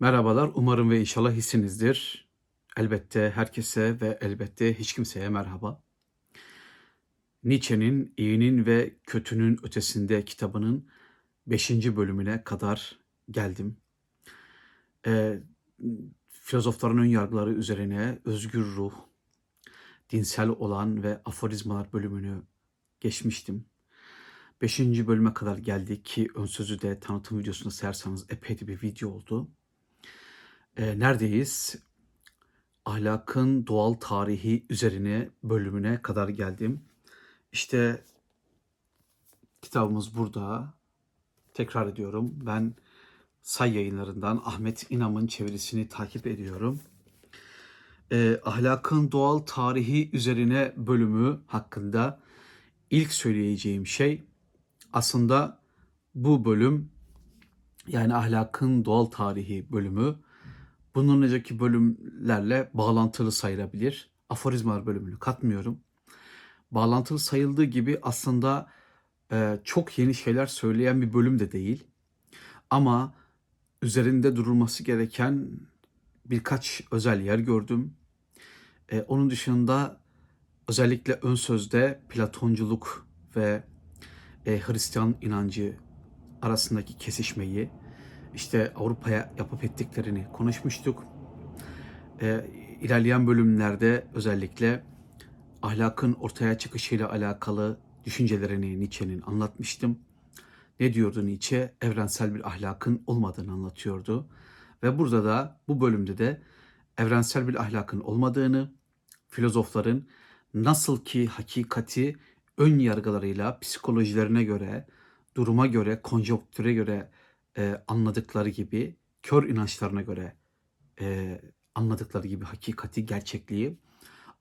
Merhabalar, umarım ve inşallah iyisinizdir. Elbette herkese ve elbette hiç kimseye merhaba. Nietzsche'nin İyinin ve Kötünün Ötesinde kitabının 5. bölümüne kadar geldim. Ee, filozofların ön yargıları üzerine özgür ruh, dinsel olan ve aforizmalar bölümünü geçmiştim. 5. bölüme kadar geldik ki ön sözü de tanıtım videosunda sayarsanız epey bir video oldu. Ee, neredeyiz? Ahlakın doğal tarihi üzerine bölümüne kadar geldim. İşte kitabımız burada. Tekrar ediyorum. Ben Say yayınlarından Ahmet İnam'ın çevirisini takip ediyorum. Ee, ahlakın doğal tarihi üzerine bölümü hakkında ilk söyleyeceğim şey aslında bu bölüm yani ahlakın doğal tarihi bölümü bunun önceki bölümlerle bağlantılı sayılabilir. Aforizmalar bölümünü katmıyorum. Bağlantılı sayıldığı gibi aslında e, çok yeni şeyler söyleyen bir bölüm de değil. Ama üzerinde durulması gereken birkaç özel yer gördüm. E, onun dışında özellikle ön sözde Platonculuk ve e, Hristiyan inancı arasındaki kesişmeyi, işte Avrupa'ya yapıp ettiklerini konuşmuştuk. E, ilerleyen bölümlerde özellikle ahlakın ortaya çıkışıyla alakalı düşüncelerini Nietzsche'nin anlatmıştım. Ne diyordu Nietzsche? Evrensel bir ahlakın olmadığını anlatıyordu. Ve burada da bu bölümde de evrensel bir ahlakın olmadığını, filozofların nasıl ki hakikati ön yargılarıyla psikolojilerine göre, duruma göre, konjonktüre göre e, anladıkları gibi, kör inançlarına göre e, anladıkları gibi hakikati, gerçekliği,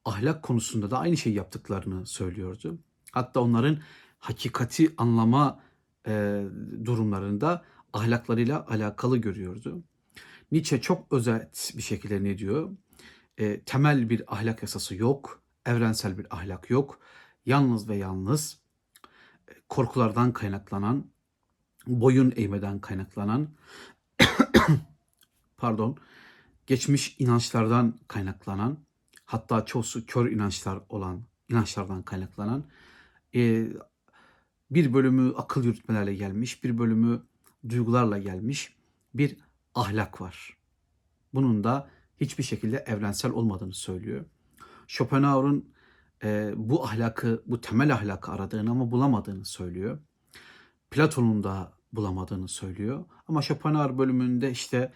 ahlak konusunda da aynı şeyi yaptıklarını söylüyordu. Hatta onların hakikati anlama e, durumlarında ahlaklarıyla alakalı görüyordu. Nietzsche çok özet bir şekilde ne diyor? E, temel bir ahlak yasası yok, evrensel bir ahlak yok. Yalnız ve yalnız e, korkulardan kaynaklanan, boyun eğmeden kaynaklanan, pardon, geçmiş inançlardan kaynaklanan, hatta çoğusu kör inançlar olan inançlardan kaynaklanan, e, bir bölümü akıl yürütmelerle gelmiş, bir bölümü duygularla gelmiş bir ahlak var. Bunun da hiçbir şekilde evrensel olmadığını söylüyor. Schopenhauer'un e, bu ahlakı, bu temel ahlakı aradığını ama bulamadığını söylüyor. Platon'un da bulamadığını söylüyor. Ama Schopenhauer bölümünde işte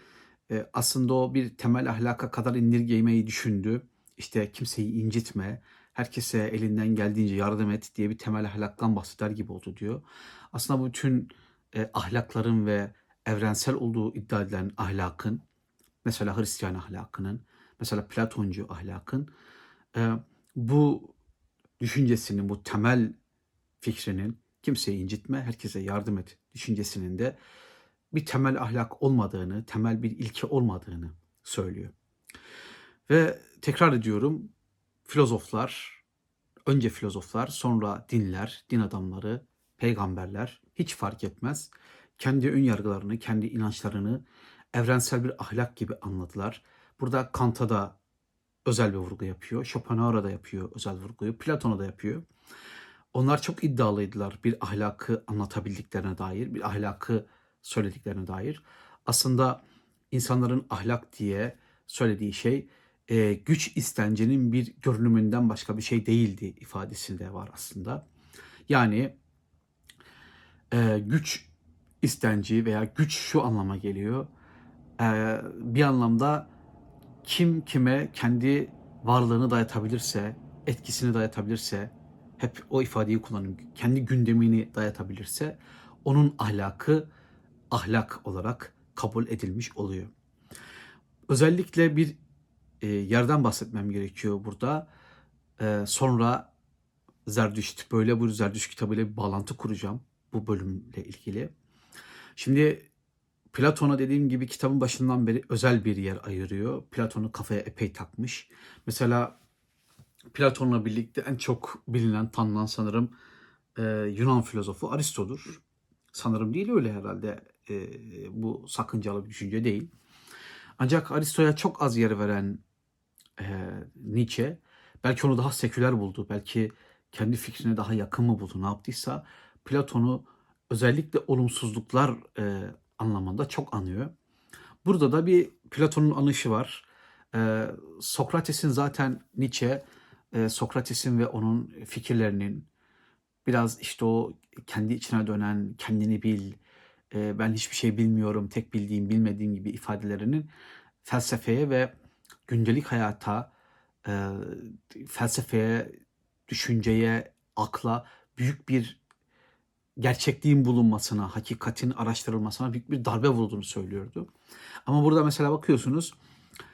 e, aslında o bir temel ahlaka kadar indirgemeyi düşündü. İşte kimseyi incitme, herkese elinden geldiğince yardım et diye bir temel ahlaktan bahseder gibi oldu diyor. Aslında bütün e, ahlakların ve evrensel olduğu iddia edilen ahlakın, mesela Hristiyan ahlakının, mesela Platoncu ahlakın e, bu düşüncesinin, bu temel fikrinin kimseyi incitme, herkese yardım et düşüncesinin de bir temel ahlak olmadığını, temel bir ilke olmadığını söylüyor. Ve tekrar ediyorum, filozoflar, önce filozoflar, sonra dinler, din adamları, peygamberler hiç fark etmez. Kendi ön yargılarını, kendi inançlarını evrensel bir ahlak gibi anladılar. Burada Kant'a da özel bir vurgu yapıyor. Schopenhauer'a da yapıyor özel vurguyu. Platon'a da yapıyor. Onlar çok iddialıydılar bir ahlakı anlatabildiklerine dair, bir ahlakı söylediklerine dair. Aslında insanların ahlak diye söylediği şey e, güç istencinin bir görünümünden başka bir şey değildi ifadesinde var aslında. Yani e, güç istenci veya güç şu anlama geliyor. E, bir anlamda kim kime kendi varlığını dayatabilirse, etkisini dayatabilirse, hep o ifadeyi kullanıyorum, kendi gündemini dayatabilirse onun ahlakı ahlak olarak kabul edilmiş oluyor. Özellikle bir e, yerden bahsetmem gerekiyor burada. E, sonra Zerdüşt, böyle bu Zerdüşt kitabıyla bir bağlantı kuracağım bu bölümle ilgili. Şimdi Platon'a dediğim gibi kitabın başından beri özel bir yer ayırıyor. Platon'u kafaya epey takmış. Mesela Platon'la birlikte en çok bilinen, tanınan sanırım e, Yunan filozofu Aristo'dur. Sanırım değil öyle herhalde. E, bu sakıncalı bir düşünce değil. Ancak Aristo'ya çok az yer veren e, Nietzsche belki onu daha seküler buldu. Belki kendi fikrine daha yakın mı buldu ne yaptıysa Platon'u özellikle olumsuzluklar e, anlamında çok anıyor. Burada da bir Platon'un anışı var. E, Sokrates'in zaten Nietzsche, e, Sokrates'in ve onun fikirlerinin biraz işte o kendi içine dönen, kendini bil, e, ben hiçbir şey bilmiyorum, tek bildiğim, bilmediğim gibi ifadelerinin felsefeye ve gündelik hayata, e, felsefeye, düşünceye, akla büyük bir gerçekliğin bulunmasına, hakikatin araştırılmasına büyük bir darbe vurduğunu söylüyordu. Ama burada mesela bakıyorsunuz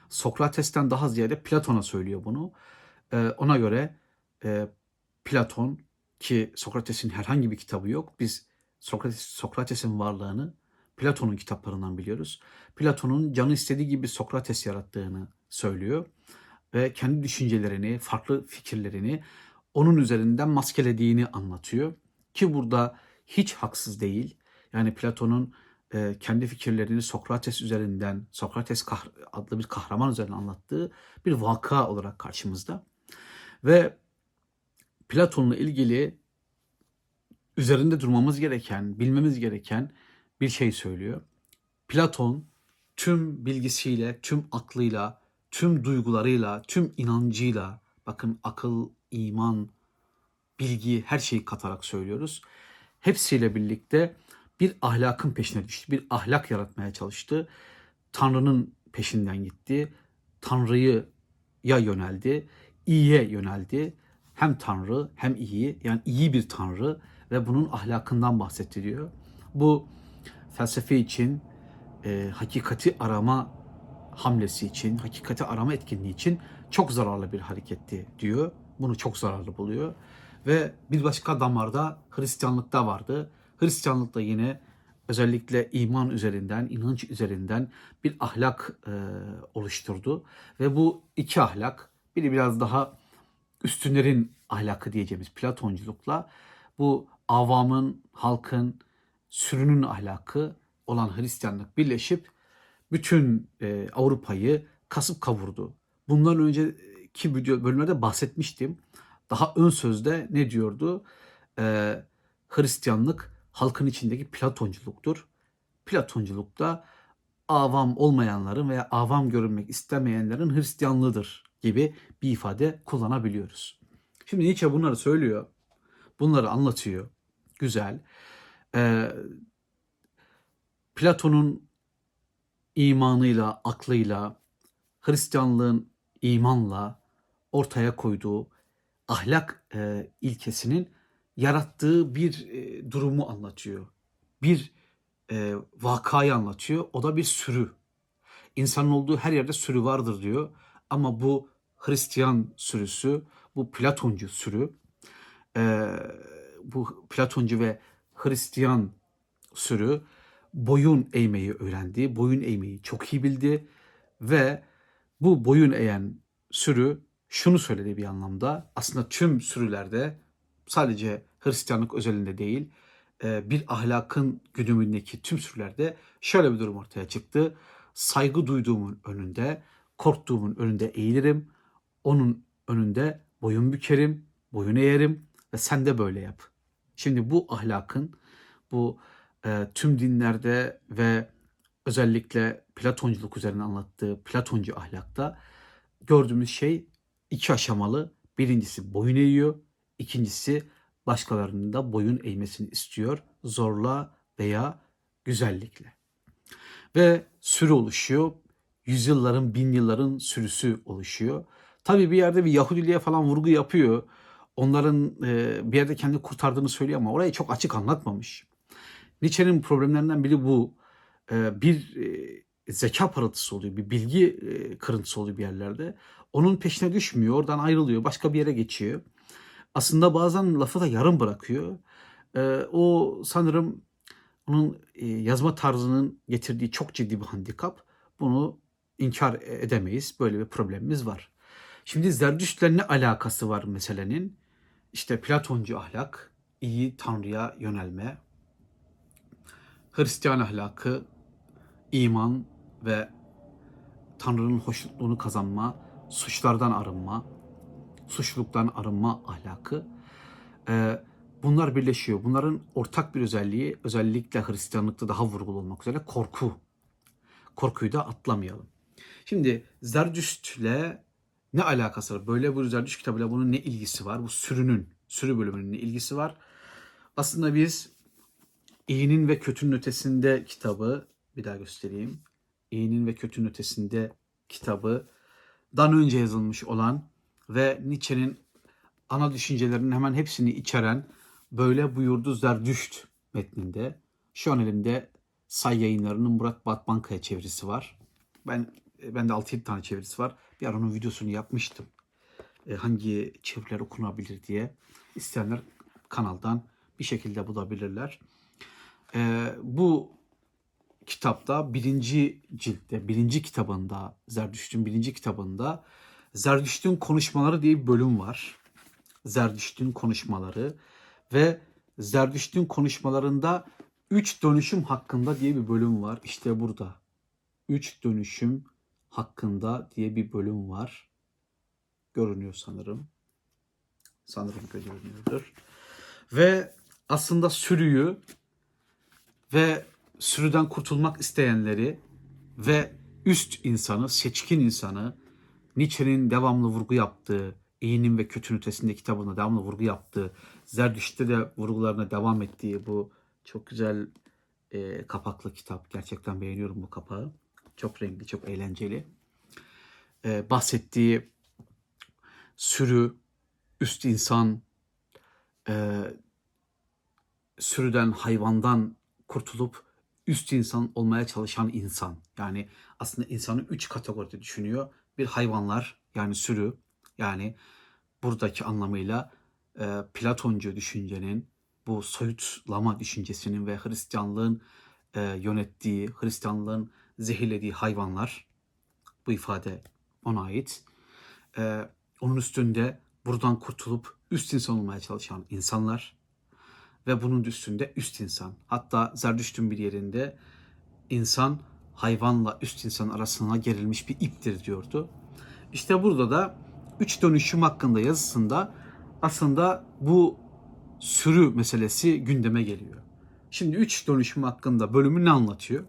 Sokrates'ten daha ziyade Platon'a söylüyor bunu. Ee, ona göre e, Platon ki Sokrates'in herhangi bir kitabı yok. Biz Sokrates, Sokrates'in varlığını Platon'un kitaplarından biliyoruz. Platon'un canı istediği gibi Sokrates yarattığını söylüyor ve kendi düşüncelerini, farklı fikirlerini onun üzerinden maskelediğini anlatıyor. Ki burada hiç haksız değil. Yani Platon'un e, kendi fikirlerini Sokrates üzerinden, Sokrates adlı bir kahraman üzerinden anlattığı bir vaka olarak karşımızda. Ve Platon'la ilgili üzerinde durmamız gereken, bilmemiz gereken bir şey söylüyor. Platon tüm bilgisiyle, tüm aklıyla, tüm duygularıyla, tüm inancıyla, bakın akıl, iman, bilgi her şeyi katarak söylüyoruz. Hepsiyle birlikte bir ahlakın peşine düştü. Bir ahlak yaratmaya çalıştı. Tanrı'nın peşinden gitti. Tanrı'yı ya yöneldi, iyiye yöneldi. Hem Tanrı hem iyi yani iyi bir Tanrı ve bunun ahlakından bahsediliyor. Bu felsefe için, e, hakikati arama hamlesi için, hakikati arama etkinliği için çok zararlı bir hareketti diyor. Bunu çok zararlı buluyor. Ve bir başka damarda Hristiyanlıkta vardı. Hristiyanlıkta yine özellikle iman üzerinden, inanç üzerinden bir ahlak e, oluşturdu. Ve bu iki ahlak, biri biraz daha üstünlerin ahlakı diyeceğimiz Platonculukla bu avamın, halkın, sürünün ahlakı olan Hristiyanlık birleşip bütün e, Avrupa'yı kasıp kavurdu. Bundan önceki bölümlerde bahsetmiştim. Daha ön sözde ne diyordu? Ee, Hristiyanlık halkın içindeki Platonculuktur. Platonculukta avam olmayanların veya avam görünmek istemeyenlerin Hristiyanlığıdır gibi bir ifade kullanabiliyoruz. Şimdi Nietzsche bunları söylüyor. Bunları anlatıyor. Güzel. Ee, Platon'un imanıyla, aklıyla, Hristiyanlığın imanla ortaya koyduğu ahlak e, ilkesinin yarattığı bir e, durumu anlatıyor. Bir e, vakayı anlatıyor. O da bir sürü. İnsanın olduğu her yerde sürü vardır diyor. Ama bu Hristiyan sürüsü, bu Platoncu sürü, e, bu Platoncu ve Hristiyan sürü boyun eğmeyi öğrendi. Boyun eğmeyi çok iyi bildi ve bu boyun eğen sürü şunu söyledi bir anlamda. Aslında tüm sürülerde sadece Hristiyanlık özelinde değil e, bir ahlakın güdümündeki tüm sürülerde şöyle bir durum ortaya çıktı. Saygı duyduğumun önünde, korktuğumun önünde eğilirim. Onun önünde boyun bükerim, boyun eğerim ve sen de böyle yap. Şimdi bu ahlakın bu e, tüm dinlerde ve özellikle Platonculuk üzerine anlattığı Platoncu ahlakta gördüğümüz şey iki aşamalı. Birincisi boyun eğiyor. İkincisi başkalarının da boyun eğmesini istiyor. Zorla veya güzellikle. Ve sürü oluşuyor. Yüzyılların, bin yılların sürüsü oluşuyor. Tabii bir yerde bir Yahudiliğe falan vurgu yapıyor. Onların e, bir yerde kendi kurtardığını söylüyor ama orayı çok açık anlatmamış. Nietzsche'nin problemlerinden biri bu. E, bir e, zeka parıltısı oluyor, bir bilgi e, kırıntısı oluyor bir yerlerde. Onun peşine düşmüyor, oradan ayrılıyor, başka bir yere geçiyor. Aslında bazen lafı da yarım bırakıyor. E, o sanırım onun e, yazma tarzının getirdiği çok ciddi bir handikap. Bunu inkar edemeyiz. Böyle bir problemimiz var. Şimdi Zerdüşt'le ne alakası var meselenin? İşte Platoncu ahlak, iyi Tanrı'ya yönelme, Hristiyan ahlakı, iman ve Tanrı'nın hoşnutluğunu kazanma, suçlardan arınma, suçluluktan arınma ahlakı. Ee, bunlar birleşiyor. Bunların ortak bir özelliği özellikle Hristiyanlıkta daha vurgulu olmak üzere korku. Korkuyu da atlamayalım. Şimdi Zerdüşt'le ne alakası var? Böyle bu Zerdüşt kitabıyla bunun ne ilgisi var? Bu sürünün, sürü bölümünün ne ilgisi var? Aslında biz İyinin ve kötünün ötesinde kitabı bir daha göstereyim. İyinin ve kötünün ötesinde kitabı dan önce yazılmış olan ve Nietzsche'nin ana düşüncelerinin hemen hepsini içeren böyle buyurdu Zerdüşt metninde. Şu an elimde Say yayınlarının Murat Batbankaya çevirisi var. Ben bende 6-7 tane çevirisi var. Bir ara onun videosunu yapmıştım. E, hangi çeviriler okunabilir diye. İsteyenler kanaldan bir şekilde bulabilirler. E, bu kitapta birinci ciltte, birinci kitabında, Zerdüşt'ün birinci kitabında Zerdüşt'ün konuşmaları diye bir bölüm var. Zerdüşt'ün konuşmaları ve Zerdüşt'ün konuşmalarında üç dönüşüm hakkında diye bir bölüm var. İşte burada. Üç dönüşüm hakkında diye bir bölüm var. Görünüyor sanırım. Sanırım görünüyordur. Ve aslında sürüyü ve sürüden kurtulmak isteyenleri ve üst insanı, seçkin insanı, Nietzsche'nin devamlı vurgu yaptığı, iyinin ve kötünün ötesinde kitabında devamlı vurgu yaptığı, Zerdüşt'te de vurgularına devam ettiği bu çok güzel e, kapaklı kitap. Gerçekten beğeniyorum bu kapağı. Çok renkli, çok eğlenceli. E, bahsettiği sürü, üst insan, e, sürüden, hayvandan kurtulup üst insan olmaya çalışan insan. Yani aslında insanı üç kategoride düşünüyor. Bir hayvanlar yani sürü yani buradaki anlamıyla e, Platoncu düşüncenin bu soyutlama düşüncesinin ve Hristiyanlığın e, yönettiği, Hristiyanlığın zehirlediği hayvanlar bu ifade ona ait. E, onun üstünde buradan kurtulup üst insan olmaya çalışan insanlar ve bunun üstünde üst insan. Hatta Zerdüşt'ün bir yerinde insan hayvanla üst insan arasına gerilmiş bir iptir diyordu. İşte burada da üç dönüşüm hakkında yazısında aslında bu sürü meselesi gündeme geliyor. Şimdi üç dönüşüm hakkında bölümü ne anlatıyor?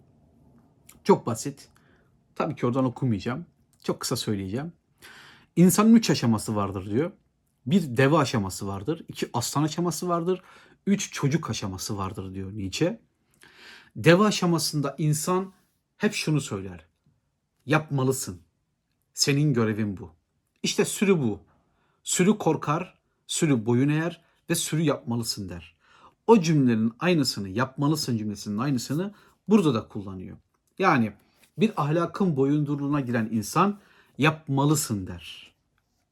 Çok basit. Tabii ki oradan okumayacağım. Çok kısa söyleyeceğim. İnsanın üç aşaması vardır diyor. Bir deve aşaması vardır. iki aslan aşaması vardır. Üç çocuk aşaması vardır diyor Nietzsche. Deve aşamasında insan hep şunu söyler. Yapmalısın. Senin görevin bu. İşte sürü bu. Sürü korkar, sürü boyun eğer ve sürü yapmalısın der. O cümlenin aynısını, yapmalısın cümlesinin aynısını burada da kullanıyor. Yani bir ahlakın boyundurluğuna giren insan yapmalısın der.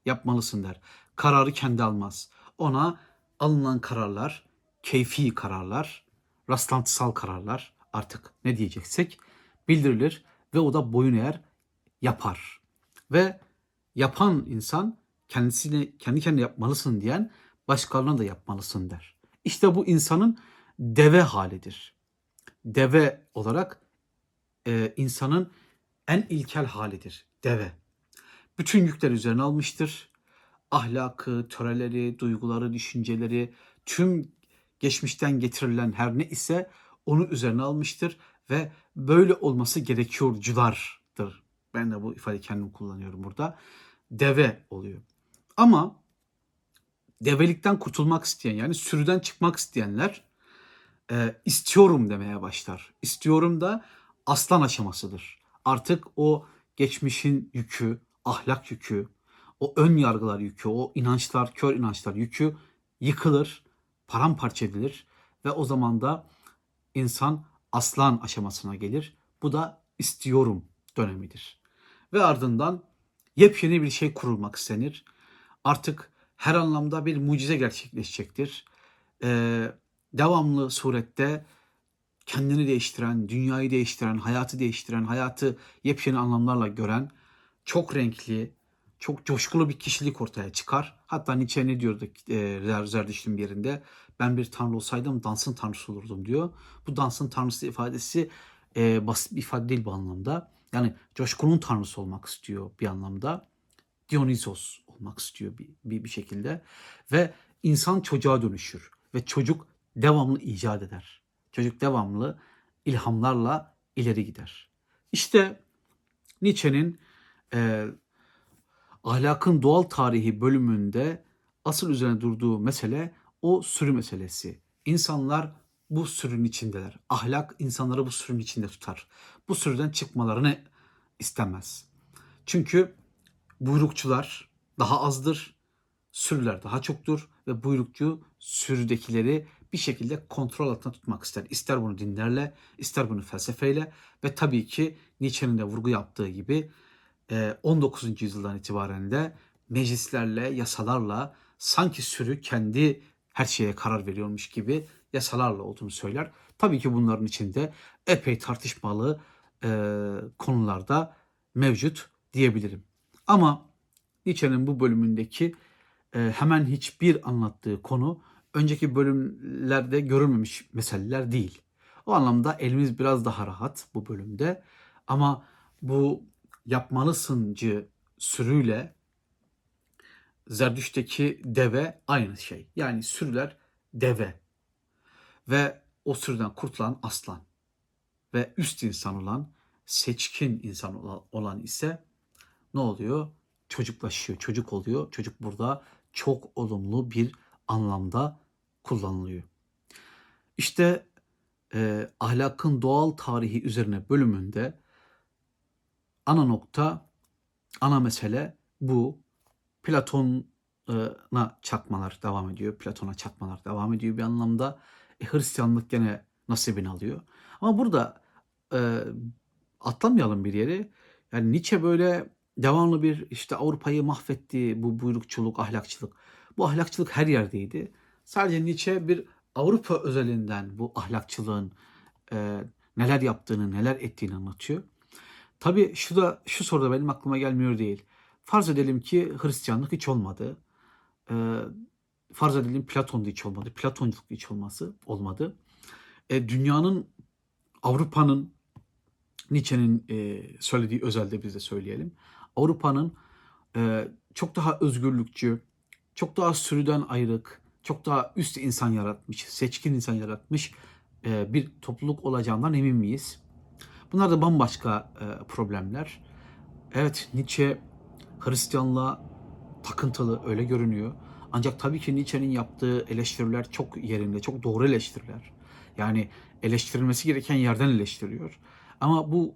Yapmalısın der. Kararı kendi almaz. Ona alınan kararlar, keyfi kararlar, rastlantısal kararlar artık ne diyeceksek bildirilir ve o da boyun eğer yapar. Ve yapan insan kendisine kendi kendine yapmalısın diyen başkalarına da yapmalısın der. İşte bu insanın deve halidir. Deve olarak e, insanın en ilkel halidir. Deve. Bütün yükler üzerine almıştır. Ahlakı, töreleri, duyguları, düşünceleri, tüm geçmişten getirilen her ne ise onu üzerine almıştır ve böyle olması gerekiyorculardır. Ben de bu ifadeyi kendim kullanıyorum burada. Deve oluyor. Ama develikten kurtulmak isteyen yani sürüden çıkmak isteyenler e, istiyorum demeye başlar. İstiyorum da aslan aşamasıdır. Artık o geçmişin yükü, ahlak yükü, o ön yargılar yükü, o inançlar, kör inançlar yükü yıkılır, paramparça edilir ve o zaman da insan aslan aşamasına gelir. Bu da istiyorum dönemidir. Ve ardından yepyeni bir şey kurulmak istenir. Artık her anlamda bir mucize gerçekleşecektir. Ee, devamlı surette kendini değiştiren, dünyayı değiştiren, hayatı değiştiren, hayatı yepyeni anlamlarla gören, çok renkli, çok coşkulu bir kişilik ortaya çıkar. Hatta Nietzsche ne diyordu e, Zerdüşt'ün bir yerinde? Ben bir tanrı olsaydım dansın tanrısı olurdum diyor. Bu dansın tanrısı ifadesi e, basit bir ifade değil bu anlamda. Yani coşkunun tanrısı olmak istiyor bir anlamda. Dionysos olmak istiyor bir, bir, bir şekilde. Ve insan çocuğa dönüşür. Ve çocuk devamlı icat eder. Çocuk devamlı ilhamlarla ileri gider. İşte Nietzsche'nin e, ahlakın doğal tarihi bölümünde asıl üzerine durduğu mesele o sürü meselesi. İnsanlar bu sürünün içindeler. Ahlak insanları bu sürünün içinde tutar. Bu sürüden çıkmalarını istemez. Çünkü buyrukçular daha azdır, sürüler daha çoktur ve buyrukçu sürüdekileri bir şekilde kontrol altında tutmak ister. İster bunu dinlerle, ister bunu felsefeyle ve tabii ki Nietzsche'nin de vurgu yaptığı gibi e, 19. yüzyıldan itibaren de meclislerle, yasalarla sanki sürü kendi her şeye karar veriyormuş gibi yasalarla olduğunu söyler. Tabii ki bunların içinde epey tartışmalı e, konularda mevcut diyebilirim. Ama Nietzsche'nin bu bölümündeki e, hemen hiçbir anlattığı konu önceki bölümlerde görülmemiş meseleler değil. O anlamda elimiz biraz daha rahat bu bölümde. Ama bu yapmalısıncı sürüyle Zerdüşt'teki deve aynı şey. Yani sürüler deve ve o sürüden kurtulan aslan ve üst insan olan seçkin insan olan ise ne oluyor? Çocuklaşıyor, çocuk oluyor. Çocuk burada çok olumlu bir anlamda kullanılıyor. İşte e, ahlakın doğal tarihi üzerine bölümünde ana nokta, ana mesele bu. Platon'a çakmalar devam ediyor. Platon'a çakmalar devam ediyor bir anlamda. E, Hristiyanlık gene nasibini alıyor. Ama burada e, atlamayalım bir yeri. Yani Nietzsche böyle devamlı bir işte Avrupa'yı mahvetti bu buyrukçuluk, ahlakçılık. Bu ahlakçılık her yerdeydi. Sadece Nietzsche bir Avrupa özelinden bu ahlakçılığın e, neler yaptığını, neler ettiğini anlatıyor. Tabii şu da şu soruda benim aklıma gelmiyor değil. Farz edelim ki Hristiyanlık hiç olmadı. E, farz edelim Platon'da hiç olmadı. Platonculuk hiç olması olmadı. E, dünyanın Avrupa'nın Nietzsche'nin e, söylediği özelde biz de söyleyelim. Avrupa'nın e, çok daha özgürlükçü, çok daha sürüden ayrık, çok daha üst insan yaratmış, seçkin insan yaratmış e, bir topluluk olacağından emin miyiz? Bunlar da bambaşka e, problemler. Evet Nietzsche Hristiyanlığa takıntılı öyle görünüyor. Ancak tabii ki Nietzsche'nin yaptığı eleştiriler çok yerinde, çok doğru eleştiriler. Yani eleştirilmesi gereken yerden eleştiriyor. Ama bu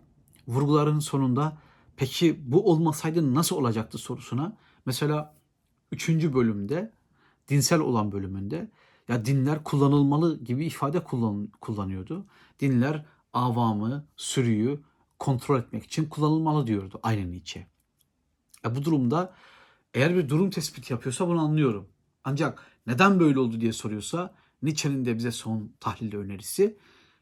vurguların sonunda peki bu olmasaydı nasıl olacaktı sorusuna mesela 3. bölümde dinsel olan bölümünde ya dinler kullanılmalı gibi ifade kullan, kullanıyordu. Dinler avamı, sürüyü kontrol etmek için kullanılmalı diyordu aynı Nietzsche. E bu durumda eğer bir durum tespiti yapıyorsa bunu anlıyorum. Ancak neden böyle oldu diye soruyorsa Nietzsche'nin de bize son tahlil önerisi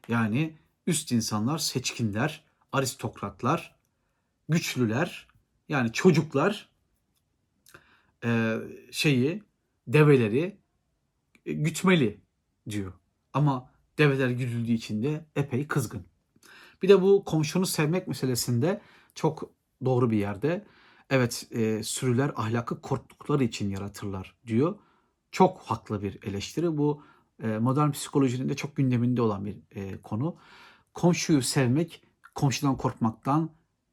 yani üst insanlar, seçkinler, aristokratlar, güçlüler yani çocuklar şeyi develeri e, gütmeli diyor. Ama develer güdüldüğü için de epey kızgın. Bir de bu komşunu sevmek meselesinde çok doğru bir yerde. Evet e, sürüler ahlakı korktukları için yaratırlar diyor. Çok haklı bir eleştiri. Bu e, modern psikolojinin de çok gündeminde olan bir e, konu. Komşuyu sevmek komşudan korkmaktan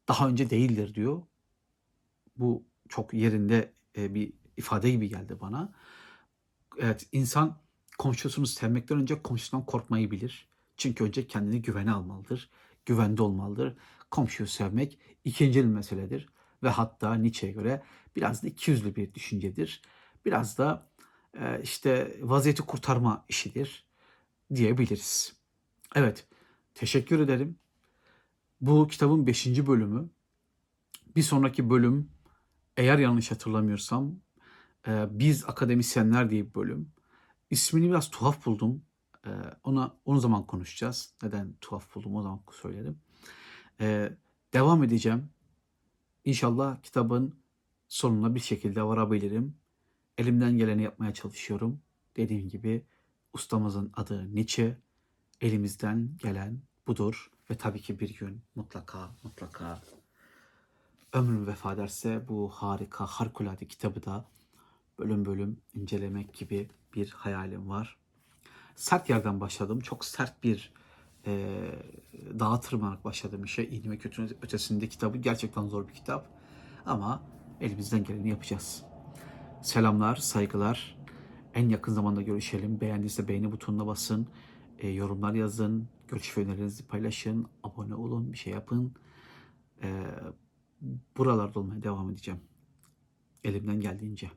daha önce değildir diyor. Bu çok yerinde e, bir ifade gibi geldi bana. Evet insan komşusunu sevmekten önce komşusundan korkmayı bilir. Çünkü önce kendini güvene almalıdır. Güvende olmalıdır. Komşuyu sevmek ikinci meseledir. Ve hatta Nietzsche'ye göre biraz da ikiyüzlü bir düşüncedir. Biraz da e, işte vaziyeti kurtarma işidir diyebiliriz. Evet, teşekkür ederim. Bu kitabın 5. bölümü. Bir sonraki bölüm eğer yanlış hatırlamıyorsam e, Biz Akademisyenler diye bir bölüm. İsmini biraz tuhaf buldum. E, ona onu zaman konuşacağız. Neden tuhaf buldum o zaman söylerim. E, devam edeceğim. İnşallah kitabın sonuna bir şekilde varabilirim. Elimden geleni yapmaya çalışıyorum. Dediğim gibi ustamızın adı Nietzsche. Elimizden gelen budur ve tabii ki bir gün mutlaka mutlaka ömrüm vefa ederse bu harika, harikulade kitabı da bölüm bölüm incelemek gibi bir hayalim var. Sert yerden başladım. Çok sert bir e, dağa tırmanarak başladım işe. İyinin ve kötünün ötesinde kitabı. Gerçekten zor bir kitap. Ama elimizden geleni yapacağız. Selamlar, saygılar. En yakın zamanda görüşelim. Beğendiyse beğeni butonuna basın. E, yorumlar yazın. Görüş ve önerilerinizi paylaşın. Abone olun. Bir şey yapın. E, buralarda olmaya devam edeceğim. Elimden geldiğince.